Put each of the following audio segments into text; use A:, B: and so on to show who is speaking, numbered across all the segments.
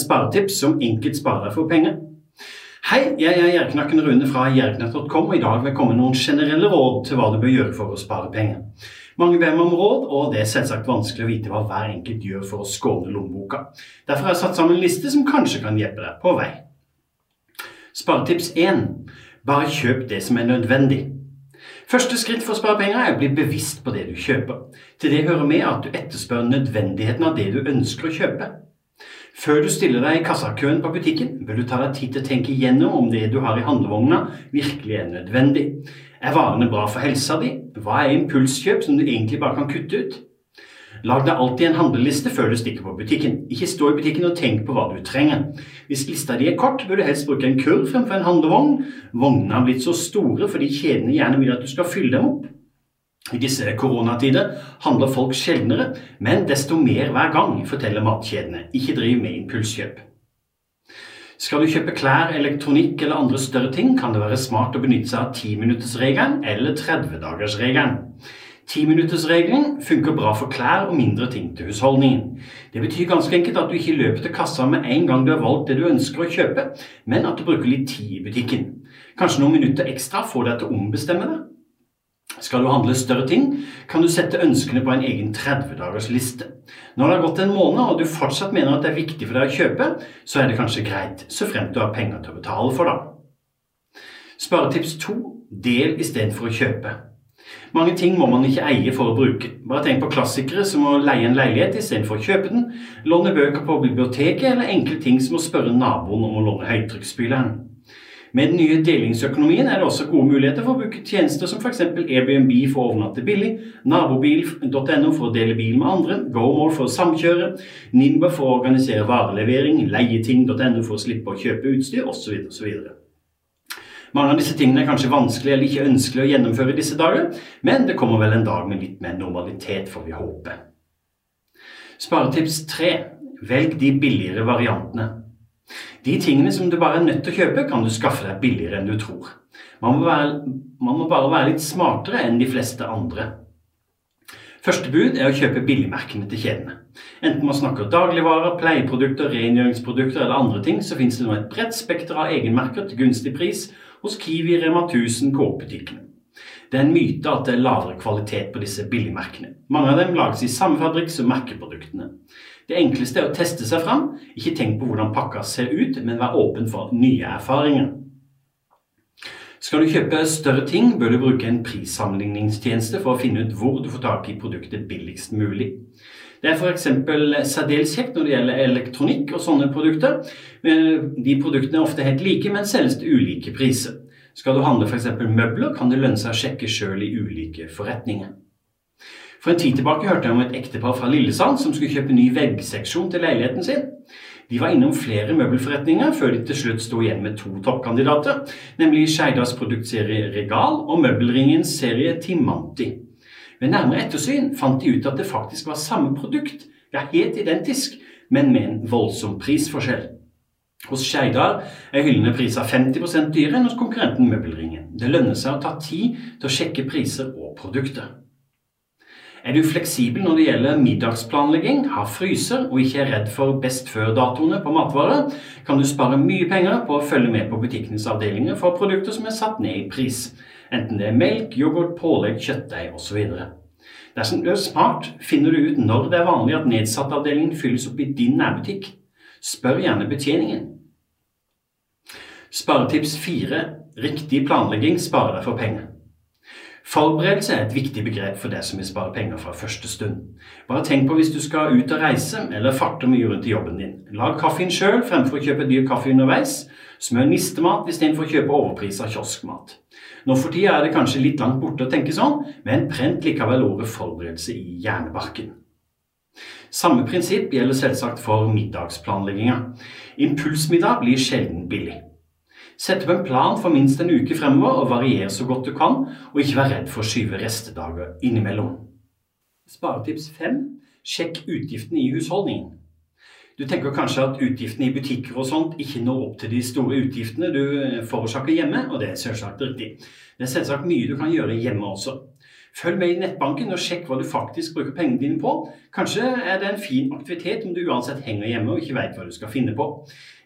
A: sparetips som enkelt sparer for penger. Hei, jeg er Gjerknakken Rune fra gjerknett.com, og i dag vil jeg komme med noen generelle råd til hva du bør gjøre for å spare penger. Mange ber meg om råd, og det er selvsagt vanskelig å vite hva hver enkelt gjør for å skåne lommeboka. Derfor har jeg satt sammen en liste som kanskje kan hjelpe deg på vei. Sparetips 1. Bare kjøp det som er nødvendig. Første skritt for å spare penger er å bli bevisst på det du kjøper. Til det hører med at du etterspør nødvendigheten av det du ønsker å kjøpe. Før du stiller deg i kassakøen på butikken, bør du ta deg tid til å tenke igjennom om det du har i handlevogna virkelig er nødvendig. Er varene bra for helsa di? Hva er impulskjøp som du egentlig bare kan kutte ut? Lag deg alltid en handleliste før du stikker på butikken. Ikke stå i butikken og tenk på hva du trenger. Hvis lista di er kort, bør du helst bruke en kurv fremfor en handlevogn. Vognene har blitt så store fordi kjedene gjerne vil at du skal fylle dem opp. I disse koronatider handler folk sjeldnere, men desto mer hver gang, forteller matkjedene. Ikke driv med impulskjøp. Skal du kjøpe klær, elektronikk eller andre større ting, kan det være smart å benytte seg av 10-minuttersregelen eller 30-dagersregelen. 10-minuttersregelen funker bra for klær og mindre ting til husholdningen. Det betyr ganske enkelt at du ikke løper til kassa med en gang du har valgt det du ønsker å kjøpe, men at du bruker litt tid i butikken. Kanskje noen minutter ekstra får deg til å ombestemme deg. Skal du handle større ting, kan du sette ønskene på en egen 30-dagers liste. Når det har gått en måned og du fortsatt mener at det er viktig for deg å kjøpe, så er det kanskje greit, så fremt du har penger til å betale for det. Sparetips 2. Del istedenfor å kjøpe. Mange ting må man ikke eie for å bruke. Bare tenk på klassikere som å leie en leilighet istedenfor å kjøpe den, låne bøker på biblioteket eller enkle ting som å spørre naboen om å låne høytrykksspyleren. Med den nye delingsøkonomien er det også gode muligheter for å bruke tjenester som f.eks. Airbnb for å overnatte billig, nabobil.no for å dele bil med andre, GoMore for å samkjøre, Nimba for å organisere varelevering, leieting.no for å slippe å kjøpe utstyr, osv. osv. Mange av disse tingene er kanskje vanskelig eller ikke ønskelig å gjennomføre i disse dager, men det kommer vel en dag med litt mer normalitet, får vi håpe. Sparetips 3. Velg de billigere variantene. De tingene som du bare er nødt til å kjøpe, kan du skaffe deg billigere enn du tror. Man må, være, man må bare være litt smartere enn de fleste andre. Første bud er å kjøpe billigmerkene til kjedene. Enten man snakker dagligvarer, pleieprodukter, rengjøringsprodukter eller andre ting, så finnes det nå et bredt spekter av egenmerker til gunstig pris hos Kiwi, Rema 1000, Coop-butikkene. Det er en myte at det er lavere kvalitet på disse billigmerkene. Mange av dem lages i samme fabrikk som merkeproduktene. Det enkleste er å teste seg fram. Ikke tenk på hvordan pakka ser ut, men vær åpen for nye erfaringer. Skal du kjøpe større ting, bør du bruke en prissammenligningstjeneste for å finne ut hvor du får tak i produktet billigst mulig. Det er f.eks. særdeles kjekt når det gjelder elektronikk og sånne produkter. De produktene er ofte helt like, men selges til ulike priser. Skal du handle f.eks. møbler, kan det lønne seg å sjekke sjøl i ulike forretninger. For en tid tilbake hørte jeg om et ektepar fra Lillesand som skulle kjøpe ny veggseksjon til leiligheten sin. De var innom flere møbelforretninger før de til slutt sto igjen med to toppkandidater, nemlig Skeidas produktserie Regal og møbelringens serie Timanti. Ved nærmere ettersyn fant de ut at det faktisk var samme produkt, ja, helt identisk, men med en voldsom prisforskjell. Hos Skeidar er hyllene priser 50% dyrere enn hos konkurrenten Møbelringen. Det lønner seg å ta tid til å sjekke priser og produkter. Er du fleksibel når det gjelder middagsplanlegging, har fryser og ikke er redd for best før-datoene på matvarer, kan du spare mye penger på å følge med på butikkenes avdelinger for produkter som er satt ned i pris, enten det er melk, yoghurt, pålegg, kjøttdeig osv. Dersom du er smart, finner du ut når det er vanlig at nedsattavdelingen fylles opp i din nærbutikk. Spør gjerne betjeningen. Sparetips 4. Riktig planlegging sparer deg for penger. Forberedelse er et viktig begrep for deg som vil spare penger fra første stund. Bare tenk på hvis du skal ut og reise eller farte mye rundt i jobben din. Lag kaffen sjøl fremfor å kjøpe dyr kaffe underveis. Smør nistemat istedenfor å kjøpe overprisa kioskmat. Nå for tida er det kanskje litt langt borte å tenke sånn, men prent likevel ordet forberedelse i hjernebarken. Samme prinsipp gjelder selvsagt for middagsplanlegginga. Impulsmiddag blir sjelden billig. Sett opp en plan for minst en uke fremover og varier så godt du kan, og ikke vær redd for å skyve restedager innimellom. Sparetips 5. Sjekk utgiftene i husholdningen. Du tenker kanskje at utgiftene i butikker og sånt ikke når opp til de store utgiftene du forårsaker hjemme, og det er selvsagt riktig. Det er selvsagt mye du kan gjøre hjemme også. Følg med i nettbanken og sjekk hva du faktisk bruker pengene dine på. Kanskje er det en fin aktivitet om du uansett henger hjemme og ikke vet hva du skal finne på.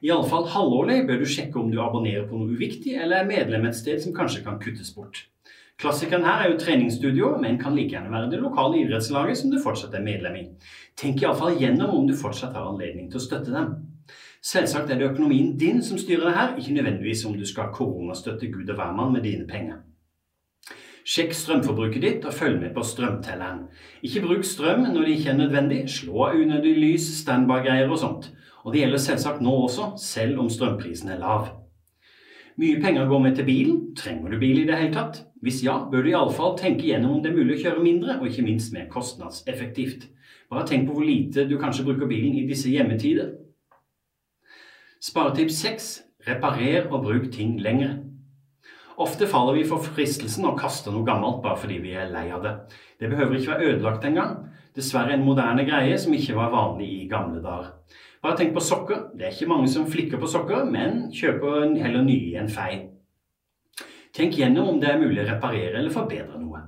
A: Iallfall halvårlig bør du sjekke om du abonnerer på noe uviktig, eller er medlem et sted som kanskje kan kuttes bort. Klassikeren her er jo treningsstudio, men kan like gjerne være det lokale idrettslaget som du fortsatt er medlem i. Tenk iallfall gjennom om du fortsatt har anledning til å støtte dem. Selvsagt er det økonomien din som styrer det her, ikke nødvendigvis om du skal koronastøtte Gud og hvermann med dine penger. Sjekk strømforbruket ditt og følg med på strømtelleren. Ikke bruk strøm når det ikke er nødvendig. Slå av unødig lys, standby-greier og sånt. Og det gjelder selvsagt nå også, selv om strømprisen er lav. Mye penger går med til bilen. Trenger du bil i det hele tatt? Hvis ja, bør du iallfall tenke gjennom om det er mulig å kjøre mindre, og ikke minst mer kostnadseffektivt. Bare tenk på hvor lite du kanskje bruker bilen i disse hjemmetider. Sparetips 6. Reparer og bruk ting lenger. Ofte faller vi for fristelsen å kaste noe gammelt bare fordi vi er lei av det. Det behøver ikke være ødelagt engang. Dessverre en moderne greie som ikke var vanlig i gamle dager. Bare tenk på sokker. Det er ikke mange som flikker på sokker, men kjøper heller nye enn feil. Tenk gjennom om det er mulig å reparere eller forbedre noe.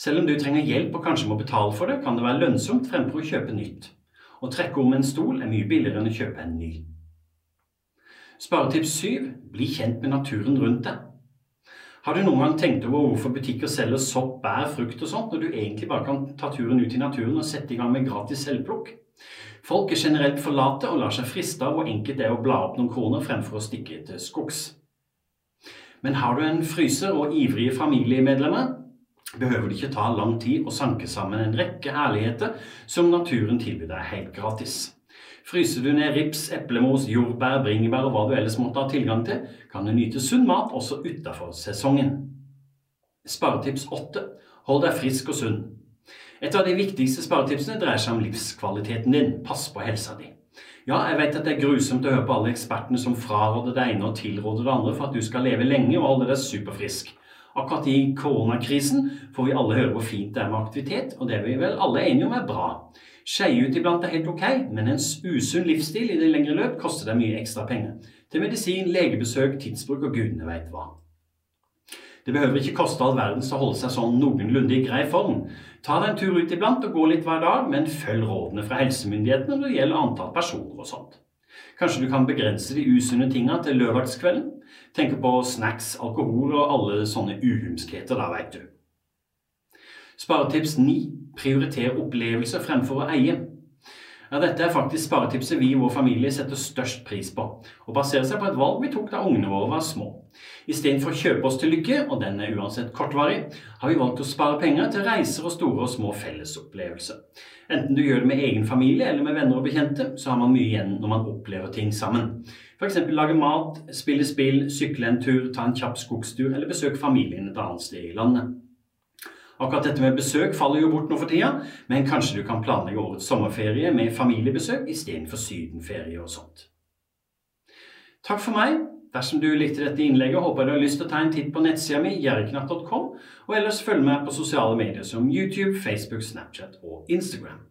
A: Selv om du trenger hjelp og kanskje må betale for det, kan det være lønnsomt fremfor å kjøpe nytt. Å trekke om en stol er mye billigere enn å kjøpe en ny. Sparetips 7. Bli kjent med naturen rundt deg. Har du noen gang tenkt over hvorfor butikker selger sopp, bær, frukt og sånt, når du egentlig bare kan ta turen ut i naturen og sette i gang med gratis selvplukk? Folk er generelt for late og lar seg friste av hvor enkelt det er å bla opp noen kroner fremfor å stikke til skogs. Men har du en fryser og ivrige familiemedlemmer, behøver det ikke ta lang tid å sanke sammen en rekke herligheter som naturen tilbyr deg helt gratis. Fryser du ned rips, eplemos, jordbær, bringebær og hva du ellers måtte ha tilgang til, kan du nyte sunn mat også utafor sesongen. Sparetips 8. Hold deg frisk og sunn. Et av de viktigste sparetipsene dreier seg om livskvaliteten din. Pass på helsa di. Ja, jeg vet at det er grusomt å høre på alle ekspertene som fraråder det ene og tilråder det andre for at du skal leve lenge og holde deg superfrisk. Akkurat i koronakrisen får vi alle høre hvor fint det er med aktivitet, og det er vi vel alle enige om er bra. Skeie ut iblant er helt ok, men en usunn livsstil i det lengre løp koster deg mye ekstra penger. Til medisin, legebesøk, tidsbruk og gudene veit hva. Det behøver ikke koste all verdens å holde seg sånn noenlunde i grei form. Ta deg en tur ut iblant og gå litt hver dag, men følg rådene fra helsemyndighetene når det gjelder antall personer og sånt. Kanskje du kan begrense de usunne tinga til lørdagskvelden? Tenke på snacks, alkohol og alle sånne uhumskheter, da, veit du. Sparetips 9. Prioriter opplevelser fremfor å eie. Ja, dette er faktisk sparetipset vi i vår familie setter størst pris på, og baserer seg på et valg vi tok da ungene våre var små. Istedenfor å kjøpe oss til lykke, og den er uansett kortvarig, har vi valgt å spare penger til reiser og store og små fellesopplevelser. Enten du gjør det med egen familie eller med venner og bekjente, så har man mye igjen når man opplever ting sammen. F.eks. lage mat, spille spill, sykle en tur, ta en kjapp skogstur eller besøke familien et annet sted i landet. Akkurat dette med besøk faller jo bort nå for tida, men kanskje du kan planlegge årets sommerferie med familiebesøk istedenfor sydenferie og sånt. Takk for meg. Dersom du likte dette innlegget, håper jeg du har lyst til å ta en titt på nettsida mi, jerknatt.com, og ellers følg med på sosiale medier som YouTube, Facebook, Snapchat og Instagram.